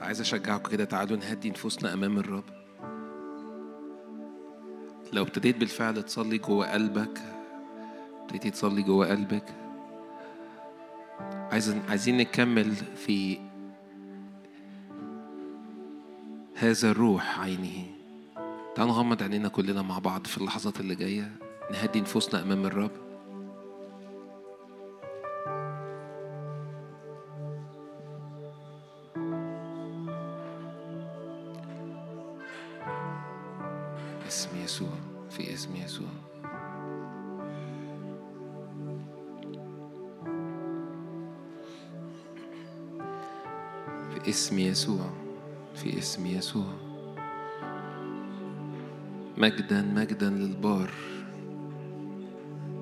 عايز اشجعكم كده تعالوا نهدي نفوسنا أمام الرب. لو ابتديت بالفعل تصلي جوه قلبك ابتديتي تصلي جوه قلبك. عايز عايزين نكمل في هذا الروح عينه. تعالوا نغمض عينينا كلنا مع بعض في اللحظات اللي جاية. نهدي نفوسنا أمام الرب. مجدا مجدا للبار.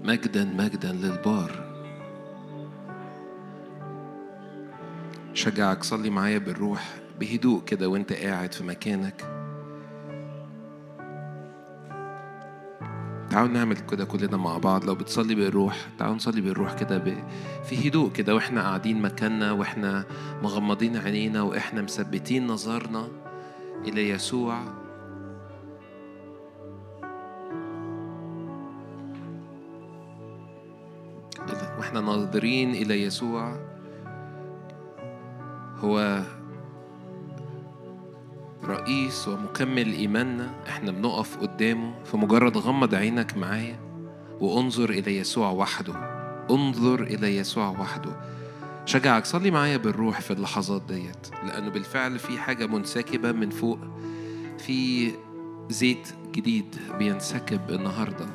مجدا مجدا للبار. شجعك صلي معايا بالروح بهدوء كده وانت قاعد في مكانك. تعالوا نعمل كده كلنا مع بعض. لو بتصلي بالروح تعالوا نصلي بالروح كده ب... في هدوء كده وإحنا قاعدين مكاننا وإحنا مغمضين عينينا وإحنا مثبتين نظرنا إلى يسوع. ناظرين إلى يسوع هو رئيس ومكمل إيماننا. إحنا بنقف قدامه فمجرد غمض عينك معايا وانظر إلى يسوع وحده. انظر إلى يسوع وحده. شجعك صلي معايا بالروح في اللحظات ديت لأنه بالفعل في حاجة منسكبة من فوق. في زيت جديد بينسكب النهارده.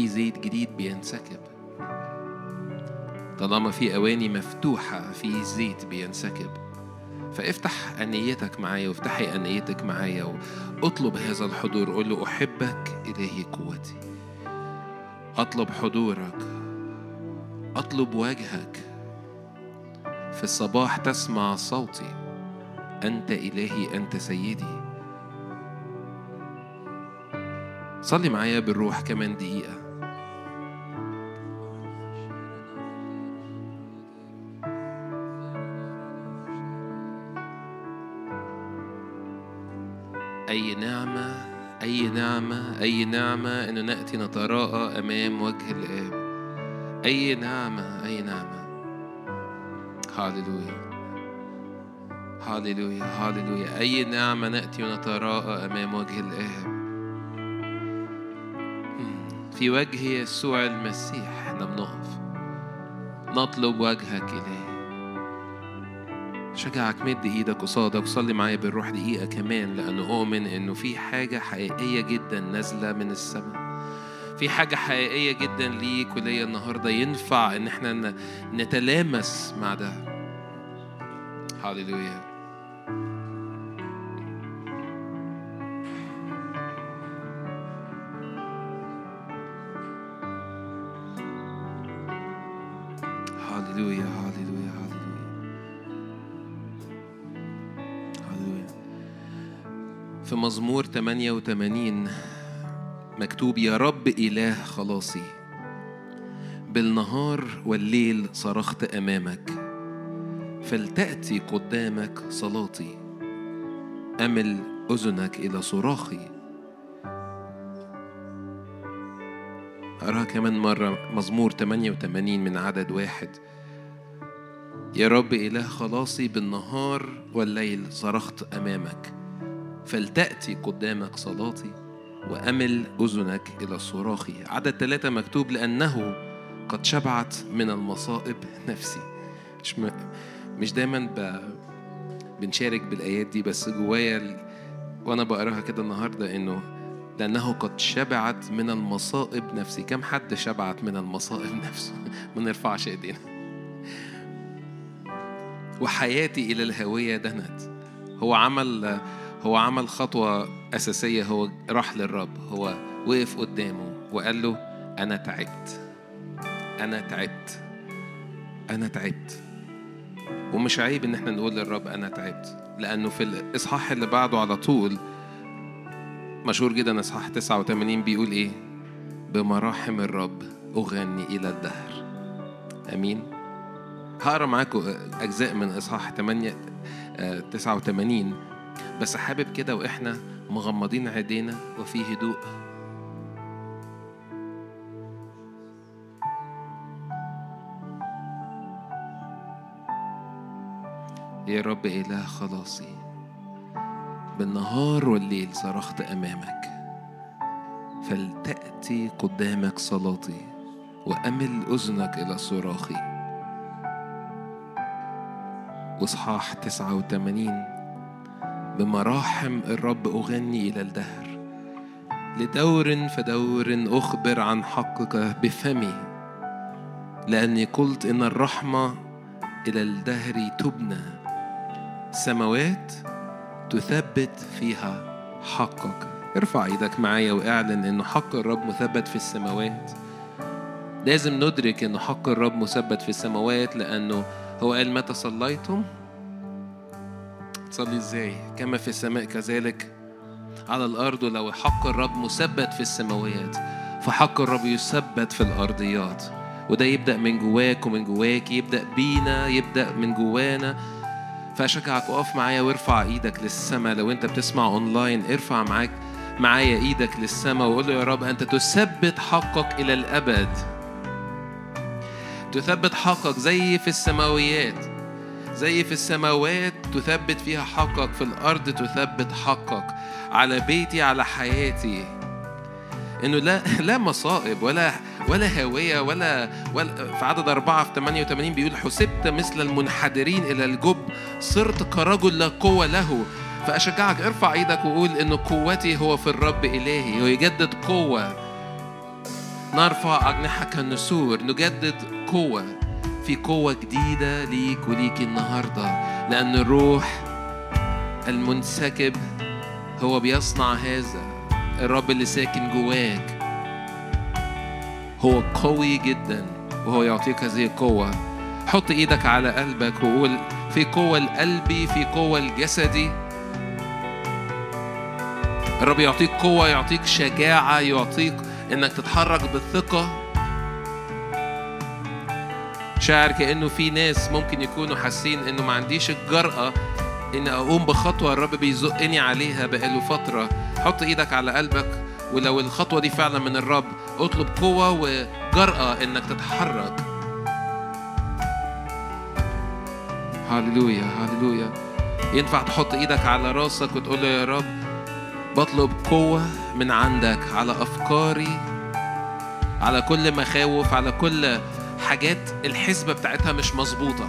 في زيت جديد بينسكب. طالما في أواني مفتوحة في زيت بينسكب. فافتح أنيتك معايا وافتحي أنيتك معايا واطلب هذا الحضور. قول له أحبك إلهي قوتي. أطلب حضورك. أطلب وجهك. في الصباح تسمع صوتي. أنت إلهي أنت سيدي. صلي معايا بالروح كمان دقيقة. أي نعمة إن نأتي نتراءى أمام وجه الآب. أي نعمة أي نعمة. هاليلويا هاليلويا هاليلويا أي نعمة نأتي ونتراءى أمام وجه الآب. في وجه يسوع المسيح إحنا بنقف. نطلب وجهك إلهي شجعك مد إيدك قصادك وصلي معايا بالروح دقيقة كمان لأنه أؤمن إنه في حاجة حقيقية جدا نازلة من السماء. في حاجة حقيقية جدا ليك وليا النهاردة ينفع إن إحنا نتلامس مع ده. هاليلويا مزمور 88 مكتوب يا رب إله خلاصي بالنهار والليل صرخت أمامك فلتأتي قدامك صلاتي أمل أذنك إلى صراخي. أراها كمان مرة مزمور 88 من عدد واحد. يا رب إله خلاصي بالنهار والليل صرخت أمامك فلتأتي قدامك صلاتي وأمل أذنك إلى صراخي. عدد ثلاثة مكتوب لأنه قد شبعت من المصائب نفسي. مش م... مش دايما ب... بنشارك بالآيات دي بس جوايا ال... وأنا بقراها كده النهاردة إنه لأنه قد شبعت من المصائب نفسي. كم حد شبعت من المصائب نفسه؟ ما نرفعش إيدينا. وحياتي إلى الهوية دنت هو عمل هو عمل خطوة أساسية هو راح للرب هو وقف قدامه وقال له أنا تعبت أنا تعبت أنا تعبت. ومش عيب إن إحنا نقول للرب أنا تعبت. لأنه في الإصحاح اللي بعده على طول مشهور جدا إصحاح 89 بيقول إيه؟ بمراحم الرب أغني إلى الدهر. أمين. هقرأ معاكم أجزاء من إصحاح 8 89 بس حابب كده وإحنا مغمضين عينينا وفي هدوء. يا رب إله خلاصي. بالنهار والليل صرخت أمامك. فلتأتي قدامك صلاتي وأمل أذنك إلى صراخي. وإصحاح تسعة وثمانين بمراحم الرب أغني إلى الدهر. لدور فدور أخبر عن حقك بفمي لأني قلت إن الرحمة إلى الدهر تبنى. سماوات تثبت فيها حقك. ارفع إيدك معايا وإعلن انه حق الرب مثبت في السماوات. لازم ندرك إن حق الرب مثبت في السماوات لأنه هو قال متى صليتم؟ تصلي إزاي؟ كما في السماء كذلك. على الأرض ولو حق الرب مثبت في السماوات فحق الرب يثبت في الأرضيات. وده يبدأ من جواك ومن جواك يبدأ بينا يبدأ من جوانا. فأشجعك اقف معايا وارفع إيدك للسماء. لو أنت بتسمع أونلاين ارفع معاك معايا إيدك للسماء وقول له يا رب أنت تثبت حقك إلى الأبد. تثبت حقك زي في السماويات. زي في السماوات تثبت فيها حقك في الأرض تثبت حقك. على بيتي على حياتي. إنه لا لا مصائب ولا ولا هاويه ولا, ولا في عدد أربعة في 88 بيقول حسبت مثل المنحدرين إلى الجب صرت كرجل لا قوة له. فأشجعك ارفع إيدك وقول إن قوتي هو في الرب إلهي ويجدد قوة. نرفع أجنحة كالنسور نجدد قوة. في قوة جديدة ليك وليك النهاردة. لأن الروح المنسكب هو بيصنع هذا. الرب اللي ساكن جواك هو قوي جدا وهو يعطيك هذه القوة. حط إيدك على قلبك وقول في قوة القلبي في قوة الجسدي. الرب يعطيك قوة يعطيك شجاعة يعطيك إنك تتحرك بالثقة. شاعر كأنه في ناس ممكن يكونوا حاسين إنه ما عنديش الجرأة إن أقوم بخطوة الرب بيزقني عليها بقاله فترة. حط إيدك على قلبك ولو الخطوة دي فعلا من الرب اطلب قوة وجرأة إنك تتحرك. هللويا هللويا ينفع تحط إيدك على راسك وتقول يا رب بطلب قوة من عندك على أفكاري على كل مخاوف على كل حاجات الحسبة بتاعتها مش مظبوطة.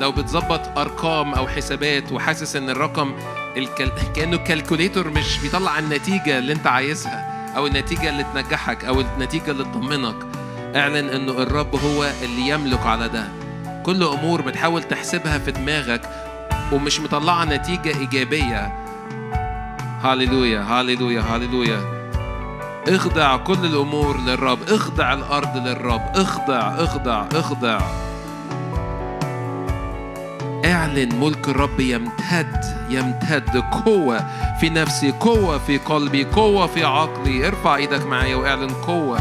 لو بتظبط أرقام أو حسابات وحاسس إن الرقم الكل... كأنه الكالكوليتور مش بيطلع النتيجة اللي أنت عايزها أو النتيجة اللي تنجحك أو النتيجة اللي تطمنك اعلن إنه الرب هو اللي يملك على ده. كل أمور بتحاول تحسبها في دماغك ومش مطلعة نتيجة إيجابية. هاليلويا هاليلويا هاليلويا اخضع كل الأمور للرب اخضع الأرض للرب اخضع اخضع اخضع اعلن ملك الرب يمتد يمتد قوة في نفسي قوة في قلبي قوة في عقلي. ارفع إيدك معايا واعلن قوة.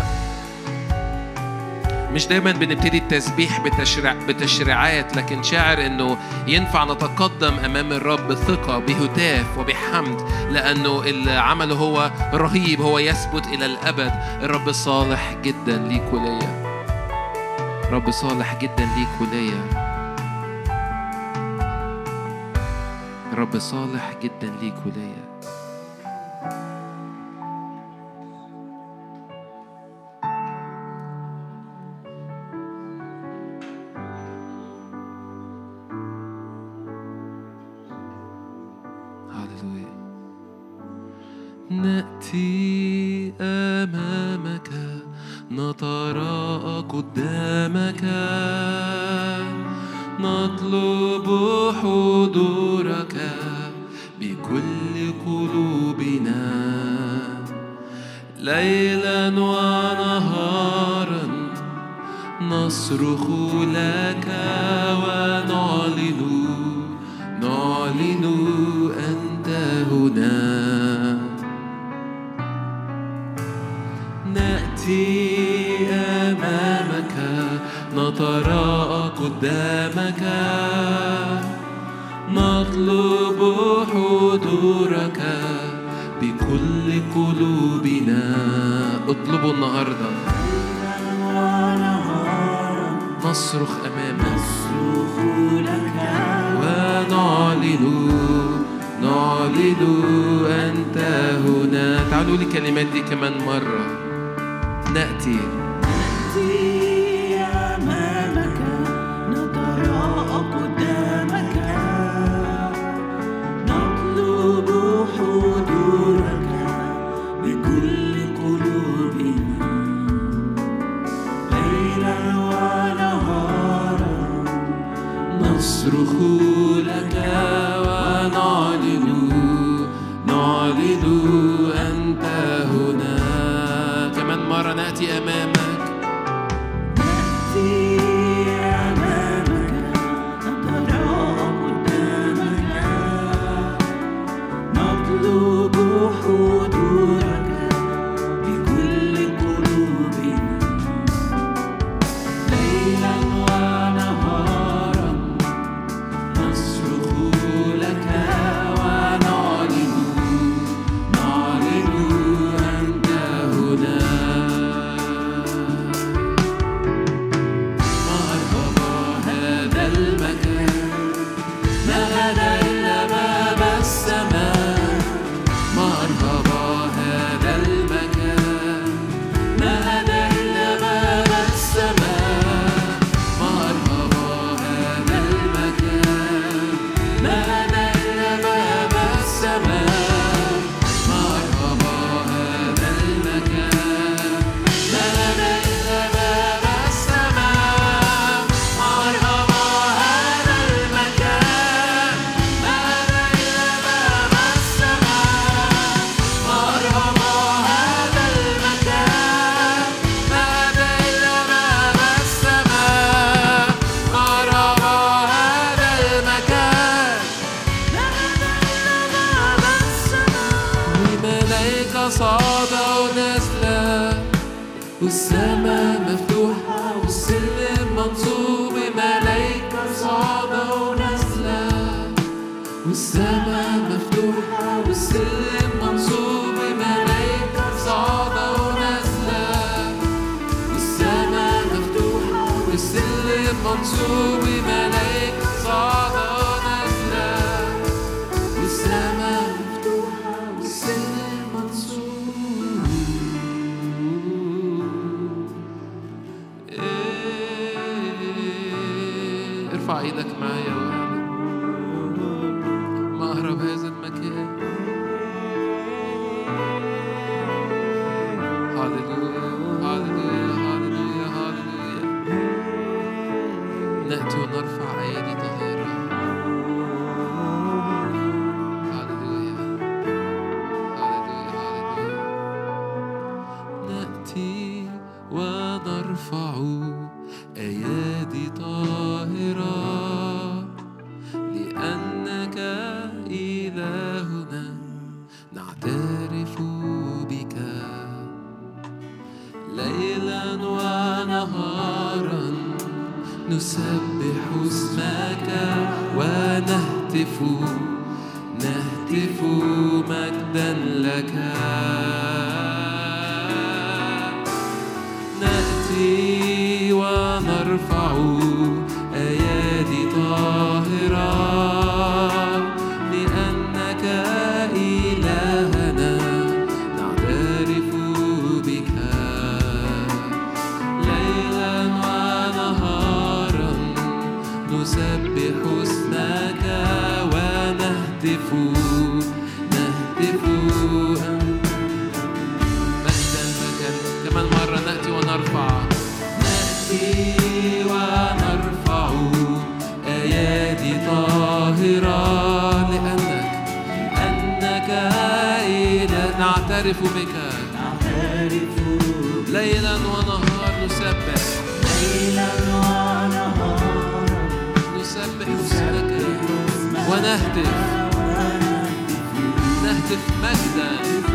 مش دايما بنبتدي التسبيح بتشريع بتشريعات لكن شاعر إنه ينفع نتقدم أمام الرب بثقة بهتاف وبحمد لأنه اللي عمله هو رهيب هو يثبت إلى الأبد. الرب صالح جدا ليك وليا. رب صالح جدا ليك وليا. رب صالح جدا ليك وليا. أعترف بك ليلا ونهارا. نسبح ونهتف نهتف مجدا لك. نعترف بك نعترف ليلا ونهار نسبح. ليلا ونهار نسبح اسمك ونهتف. نهتف مجدا.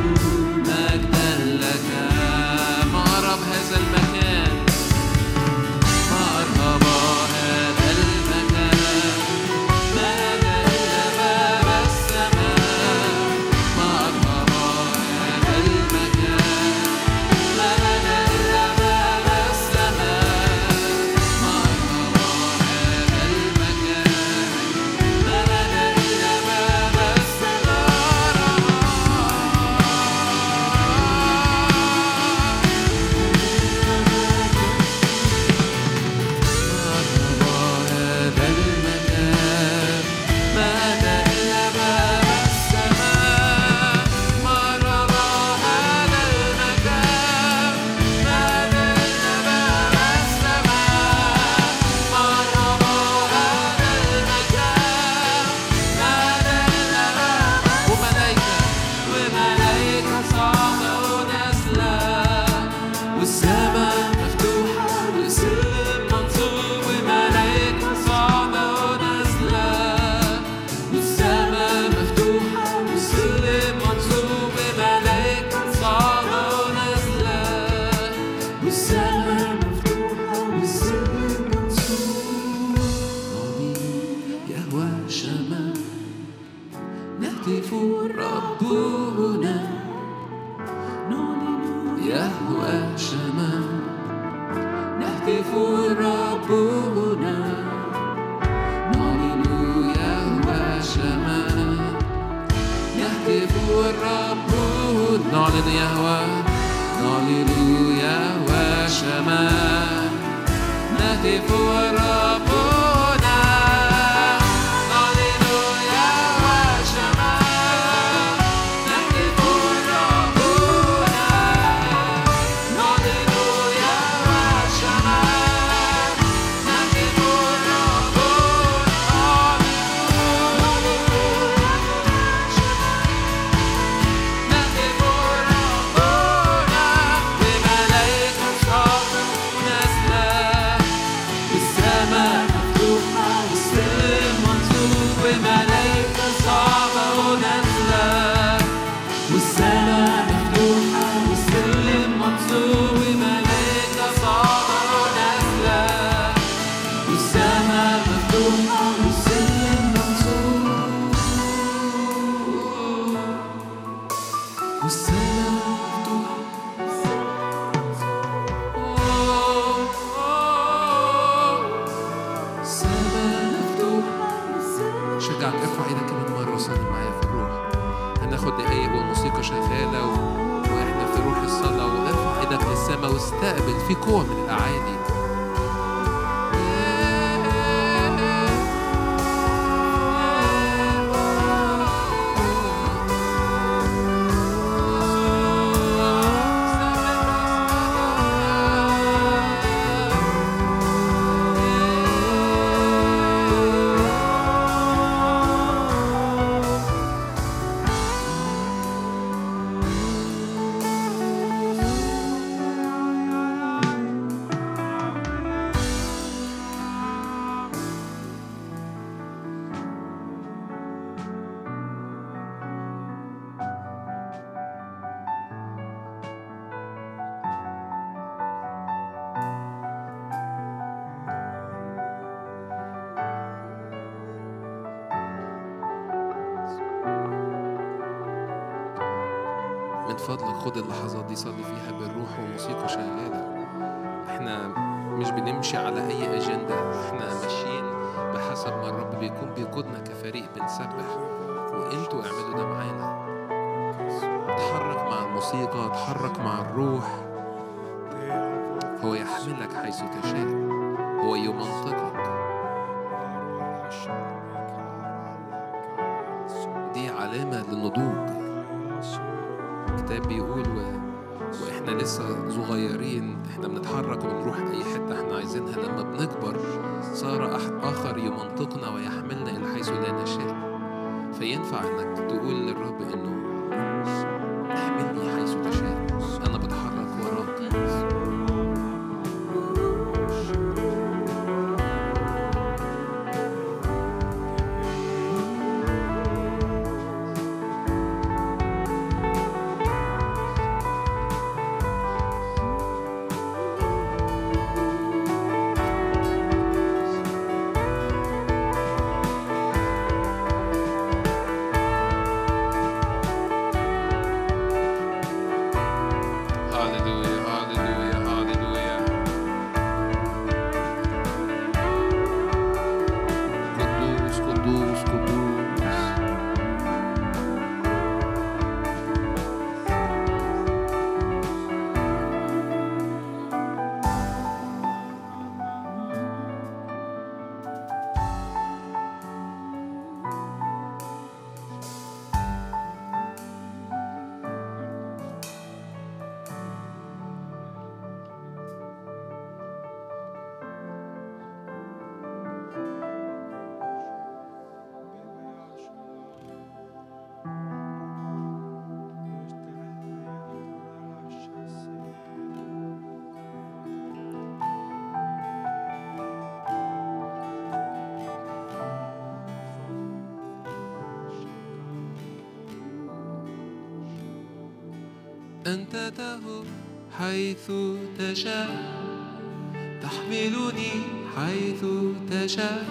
خد اللحظات دي صلي فيها بالروح وموسيقى شغالة. إحنا مش بنمشي على أي أجندة إحنا ماشيين بحسب ما الرب بيكون بيقودنا كفريق بنسبح. وأنتوا اعملوا ده معانا. اتحرك مع الموسيقى اتحرك مع الروح. هو يحملك حيث تشاء. هو يمنطقك. silent أنت تهب حيث تشاء. تحملني حيث تشاء.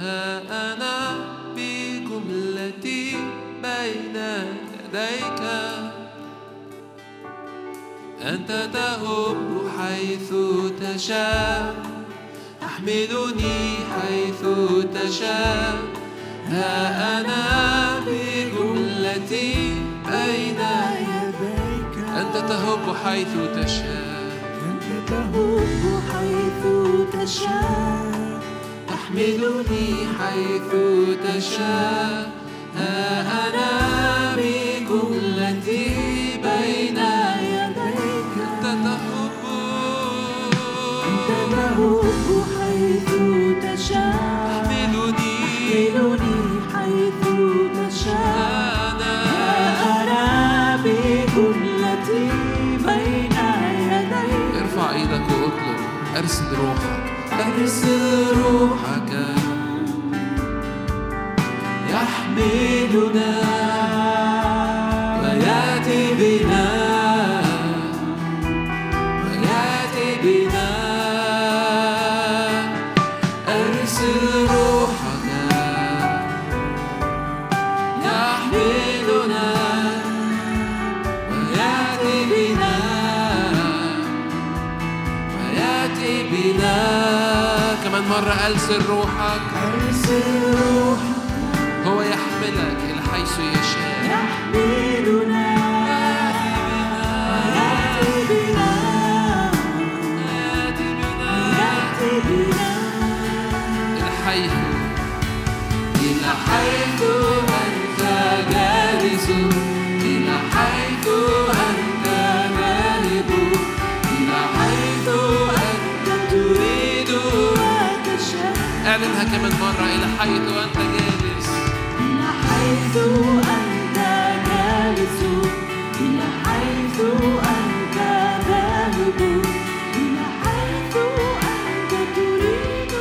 ها أنا بجملتي بين يديك. أنت تهب حيث تشاء. تحملني حيث تشاء. ها أنا بجملتي بين يديك أنت تهب حيث تشاء. أنت تهب حيث تشاء. تحملني حيث تشاء. ها أنا بجملتي بين يديك. أنت تهب. أنت تهب حيث تشاء. أرسل روحك. أرسل روحك. يحملنا. بنا. كمان مرة ألسل روحك. ألسل روحك هو يحملك إلى حيث يشاء. يحملنا. حيث. إلى حيث أنت جالس. من مرة إلى حيث أنت جالس. إلى حيث أنت جالس. إلى حيث أنت ذاهب. إلى حيث أنت تريد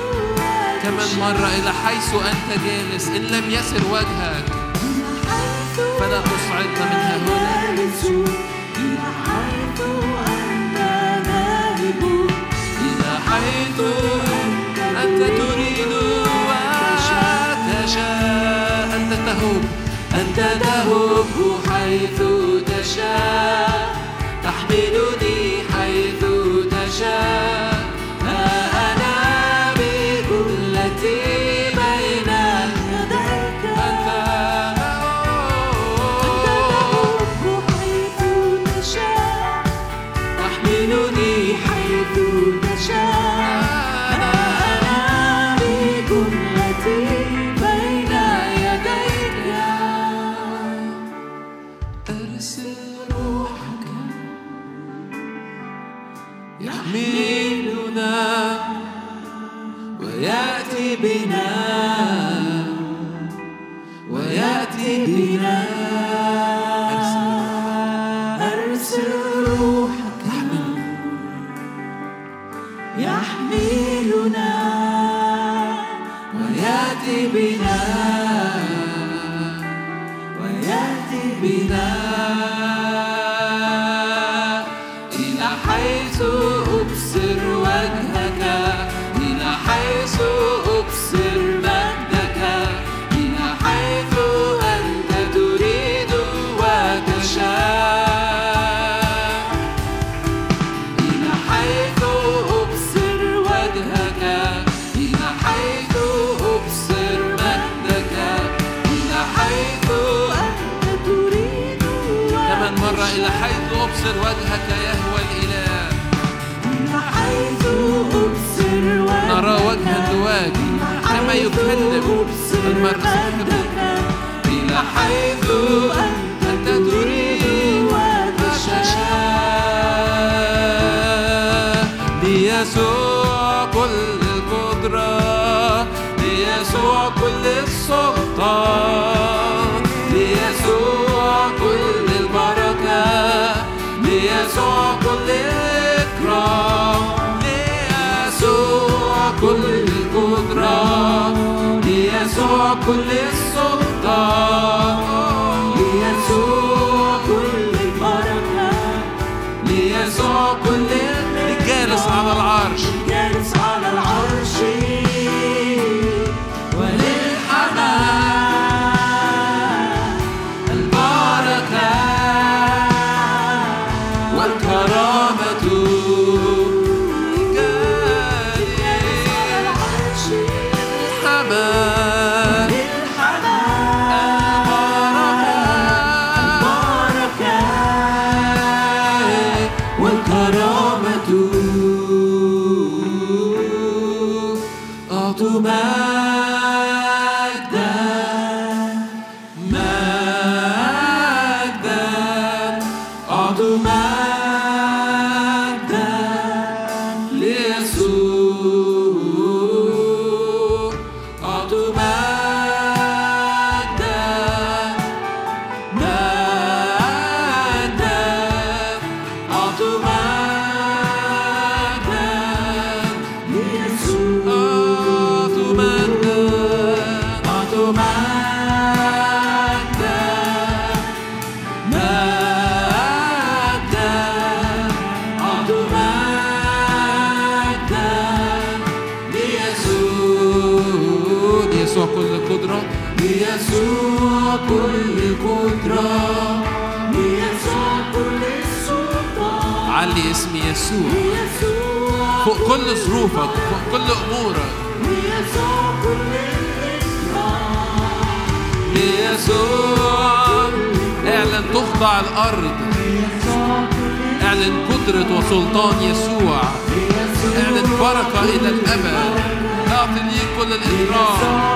كمان مرة إلى حيث أنت جالس إن لم يسر وجهك. فلا تصعدنا منها هنا. تهب حيث تشاء. كل السلطان كل قدرة. ليسوع كل السلطان علي اسم يسوع. فوق كل ظروفك فوق كل أمورك. ليسوع كل ليسوع اعلن تخضع الأرض. اعلن قدرة وسلطان يسوع. اعلن بركة إلى الأبد. أعطي لي كل الإكرام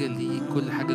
حاجة ليك كل حاجة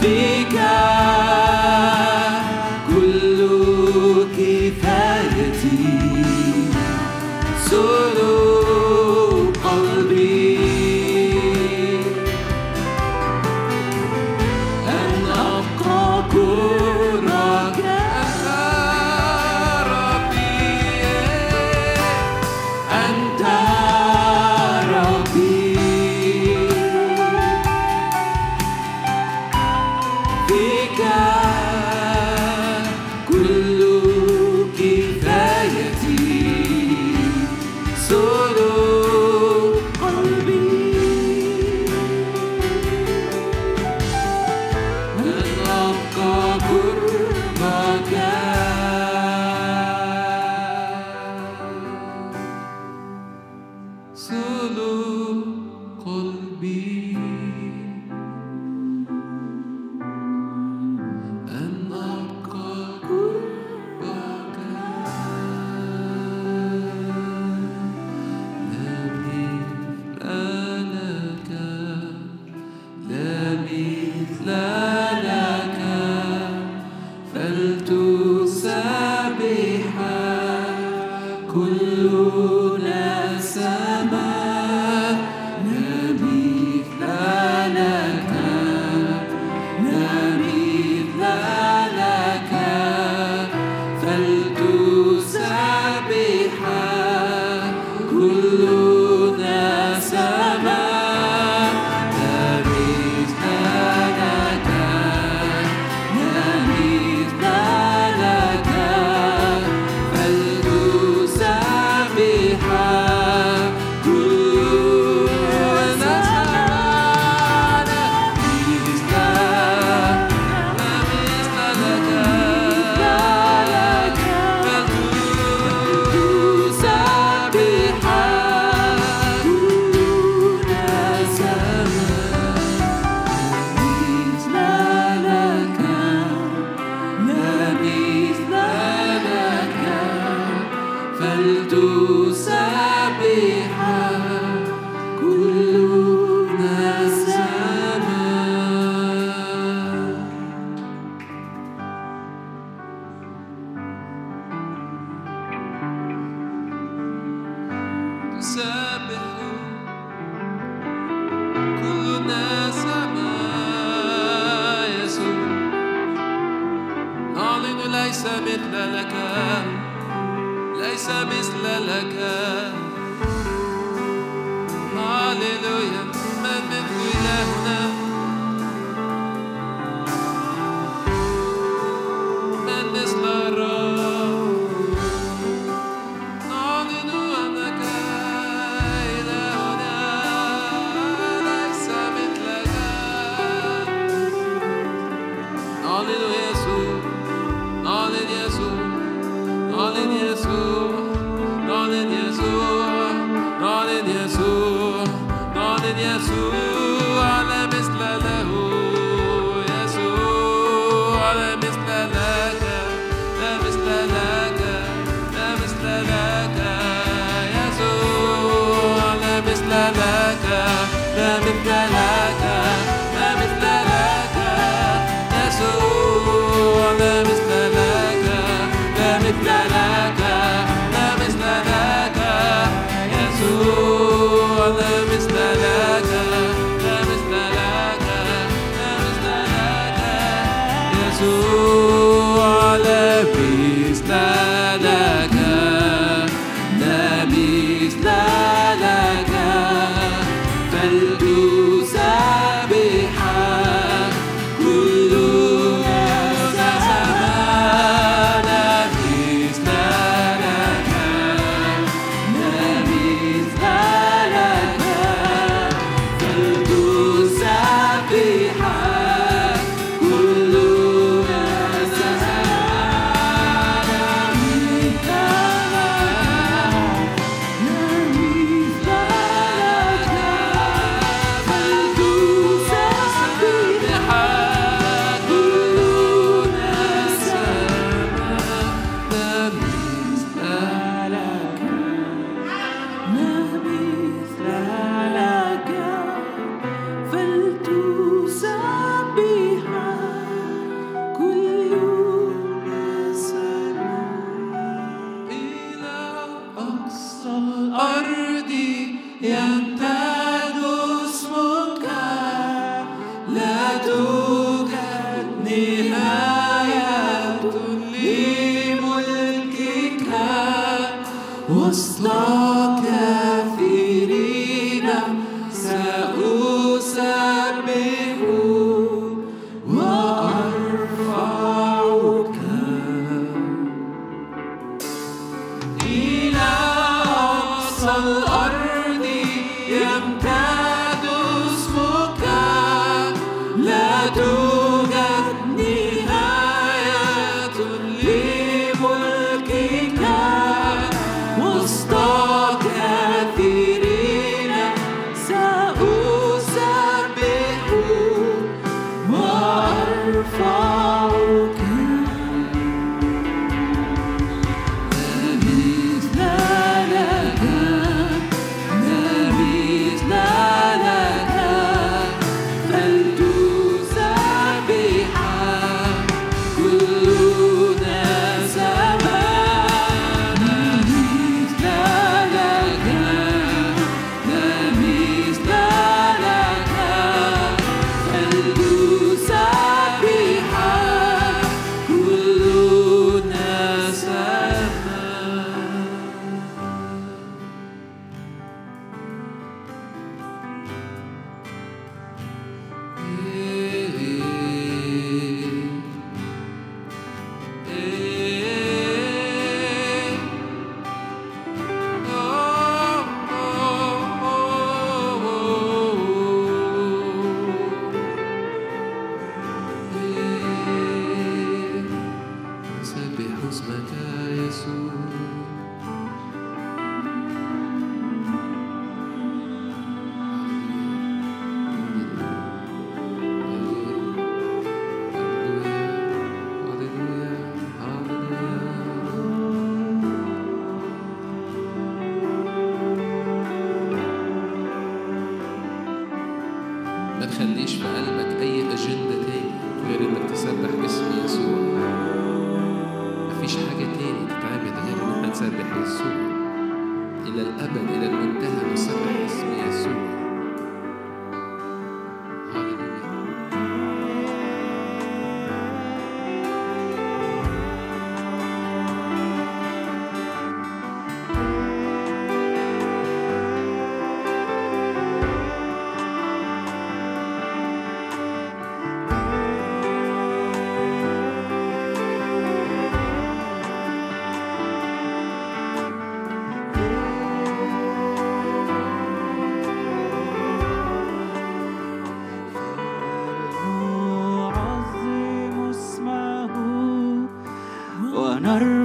fica.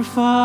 sacrifice.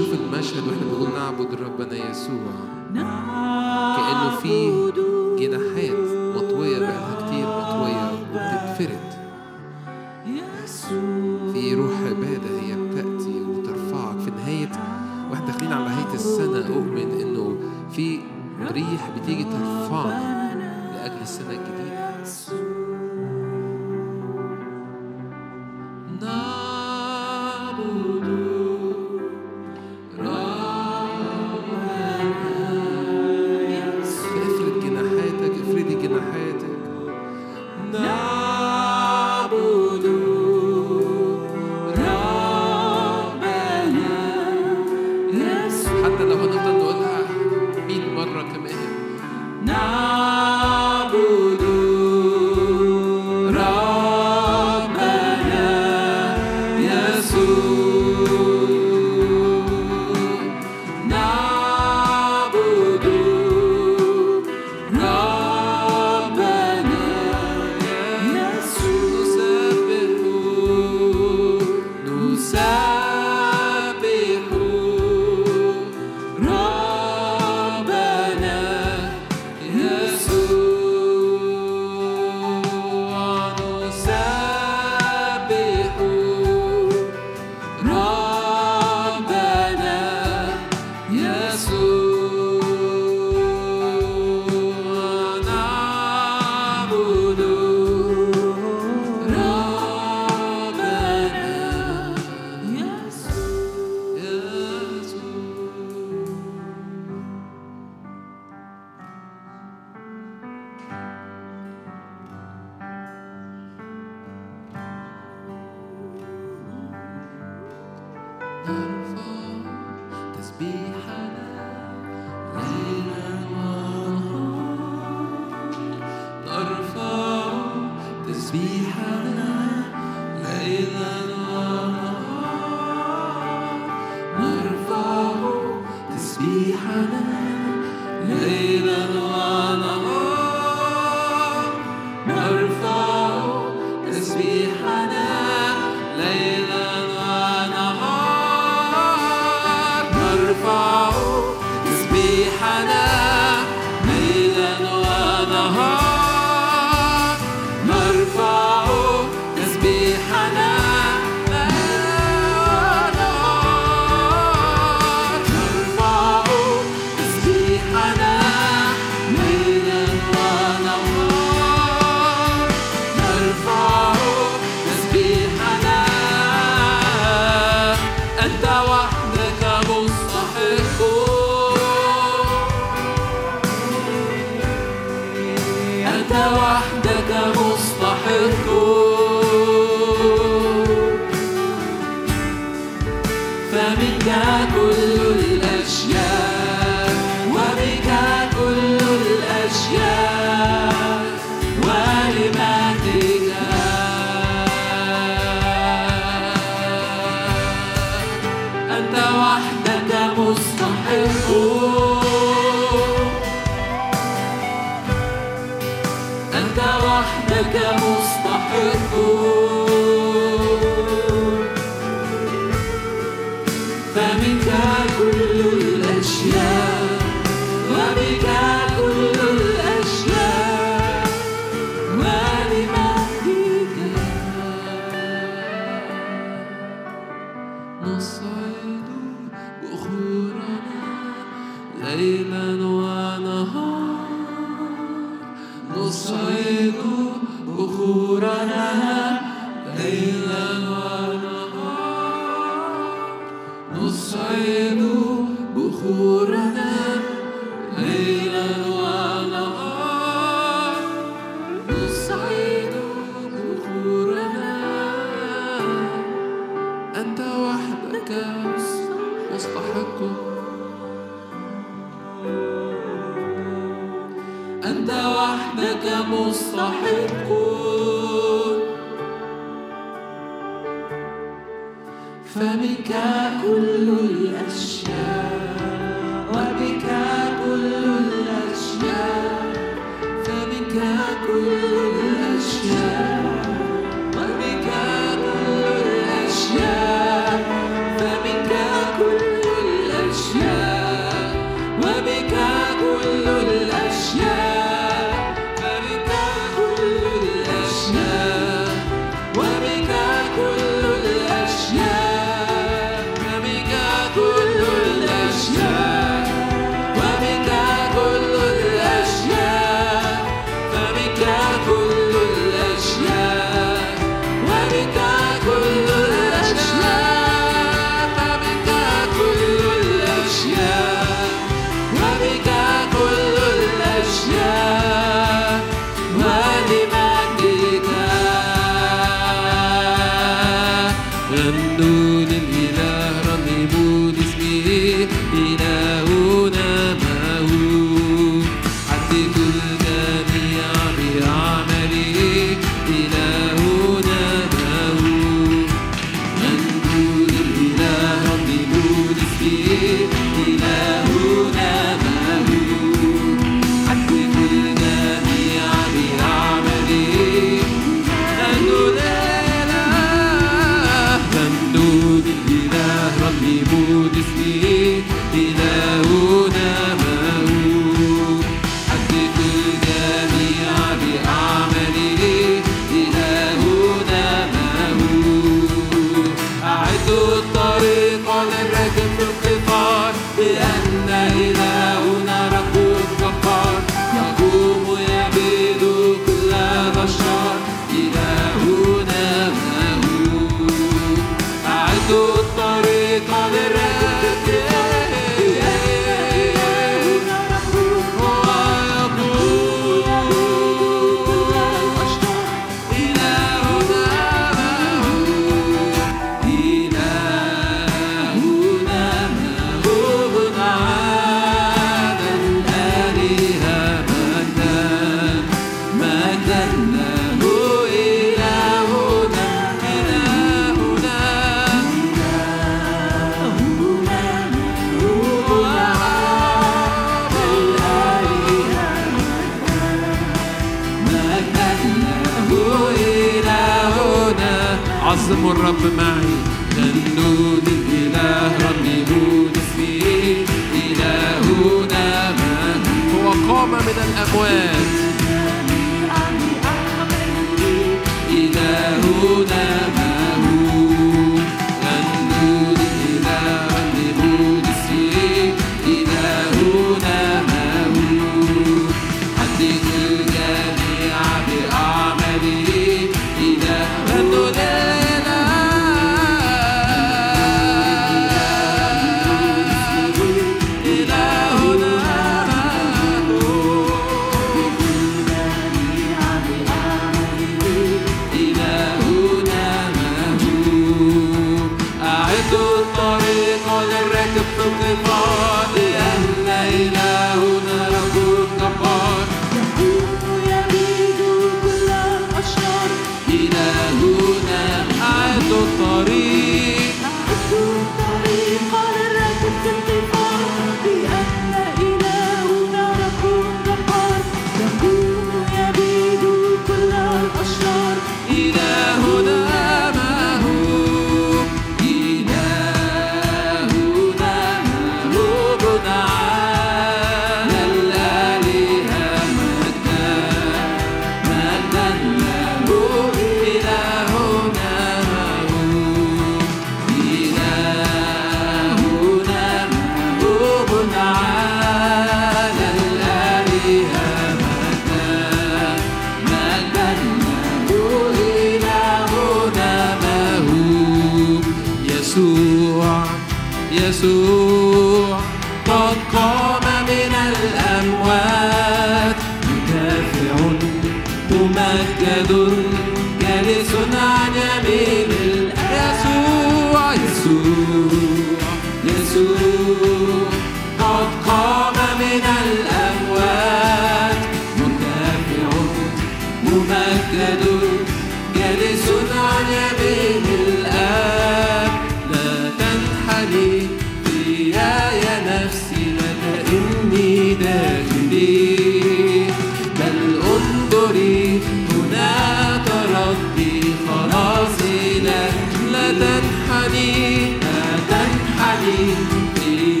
تنحني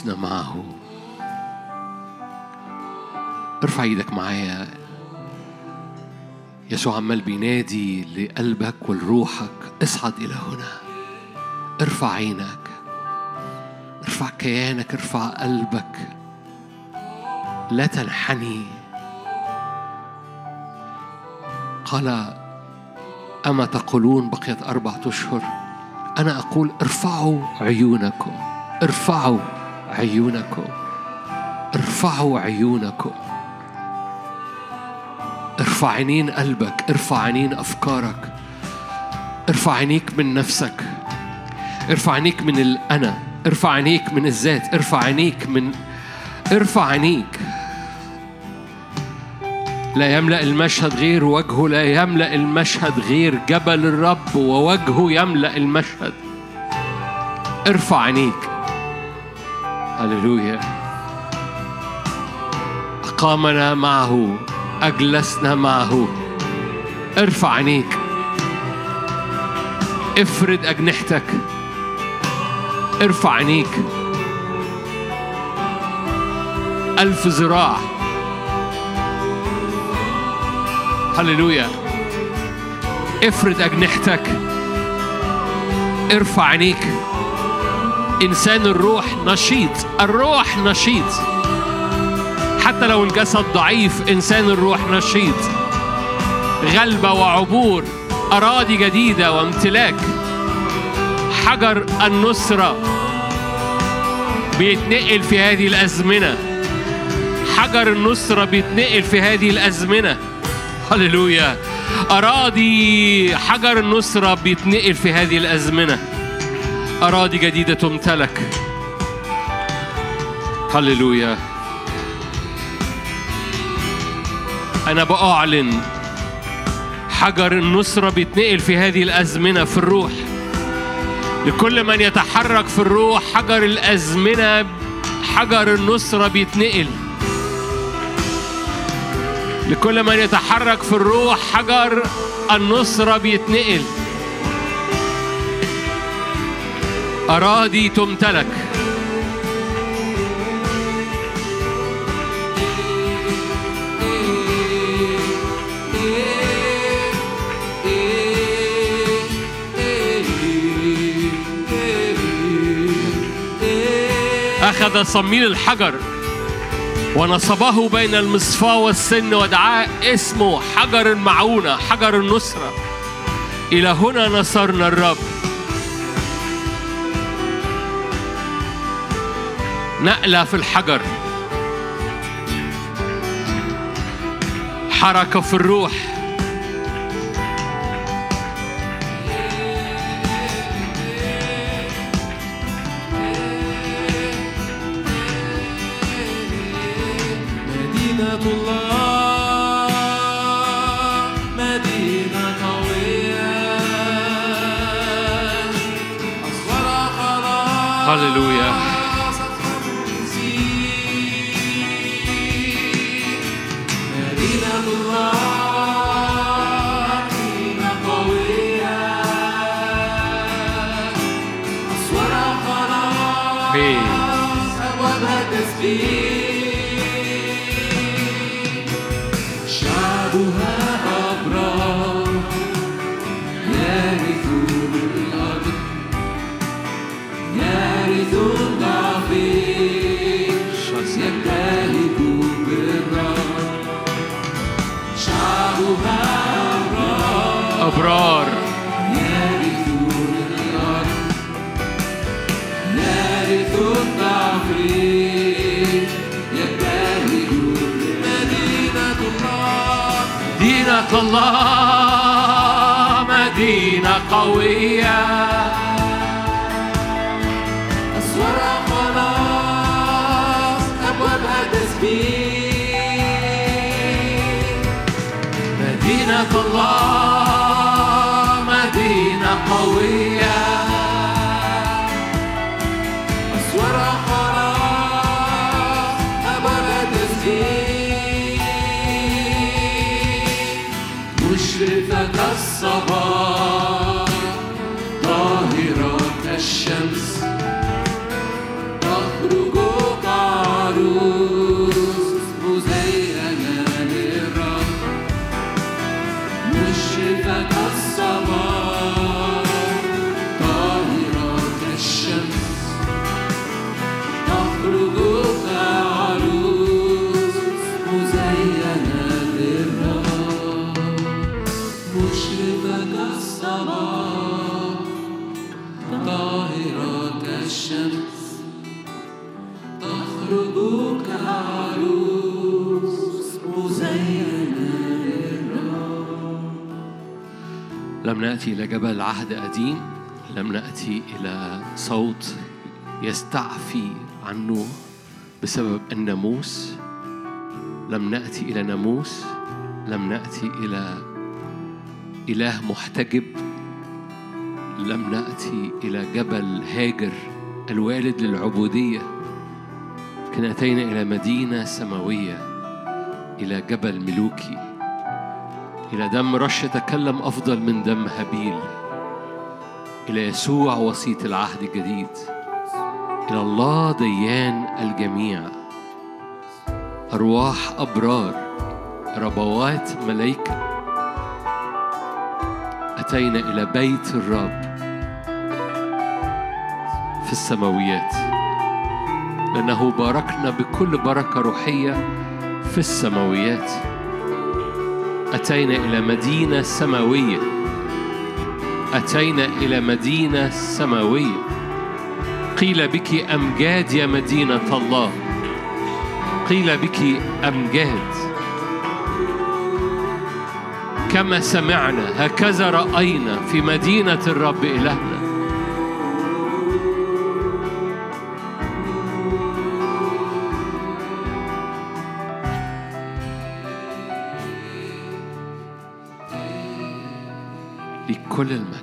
أجلسنا معه. ارفع إيدك معايا. يسوع عمال بينادي لقلبك ولروحك. اصعد إلى هنا. ارفع عينك. ارفع كيانك. ارفع قلبك. لا تنحني. قال أما تقولون بقيت أربعة أشهر؟ أنا أقول ارفعوا عيونكم. ارفعوا. عيونكم. ارفعوا عيونكم. ارفع عينين قلبك ارفع عينين أفكارك. ارفع عينيك من نفسك. ارفع عينيك من الأنا. ارفع عينيك من الذات. ارفع عينيك من ارفع عينيك. لا يملأ المشهد غير وجهه لا يملأ المشهد غير جبل الرب ووجهه يملأ المشهد. ارفع عينيك. هللويا أقامنا معه أجلسنا معه. ارفع عينيك. افرد أجنحتك. ارفع عينيك. ألف ذراع. هللويا افرد أجنحتك. ارفع عينيك. إنسان الروح نشيط الروح نشيط. حتى لو الجسد ضعيف إنسان الروح نشيط. غلبة وعبور أراضي جديدة وامتلاك. حجر النصرة بيتنقل في هذه الأزمنة. حجر النصرة بيتنقل في هذه الأزمنة. هللويا. أراضي حجر النصرة بيتنقل في هذه الأزمنة. أراضي جديدة تمتلك. هللويا. أنا بأعلن حجر النصرة بيتنقل في هذه الأزمنة في الروح. لكل من يتحرك في الروح حجر الأزمنة حجر النصرة بيتنقل. لكل من يتحرك في الروح حجر النصرة بيتنقل. أراضي تمتلك. أخذ صميل الحجر ونصبه بين المصفاة والسن ودعاه اسمه حجر المعونة حجر النصرة إلى هنا نصرنا الرب. نقلة في الحجر. حركة في الروح. مدينة الله مدينة قوية. أصغر هللويا. أبرار يرثون مدينة الله مدينة الله مدينة قوية. أسوار خلاص أبوابها تسبيح مدينة الله مدينة قوية نأتي إلى جبل عهد قديم. لم نأتي إلى صوت يستعفي عنه بسبب الناموس لم نأتي إلى ناموس. لم نأتي إلى إله محتجب. لم نأتي إلى جبل هاجر الوالد للعبودية. لكن أتينا إلى مدينة سماوية إلى جبل ملوكي. إلى دم رش يتكلم أفضل من دم هابيل إلى يسوع وسيط العهد الجديد إلى الله ديان الجميع. أرواح أبرار ربوات ملائكة. أتينا إلى بيت الرب في السماويات لأنه باركنا بكل بركة روحية في السماويات. أتينا إلى مدينة سماوية. أتينا إلى مدينة سماوية. قيل بك أمجاد يا مدينة الله؟ قيل بك أمجاد كما سمعنا هكذا رأينا في مدينة الرب إلهنا. لكل المجد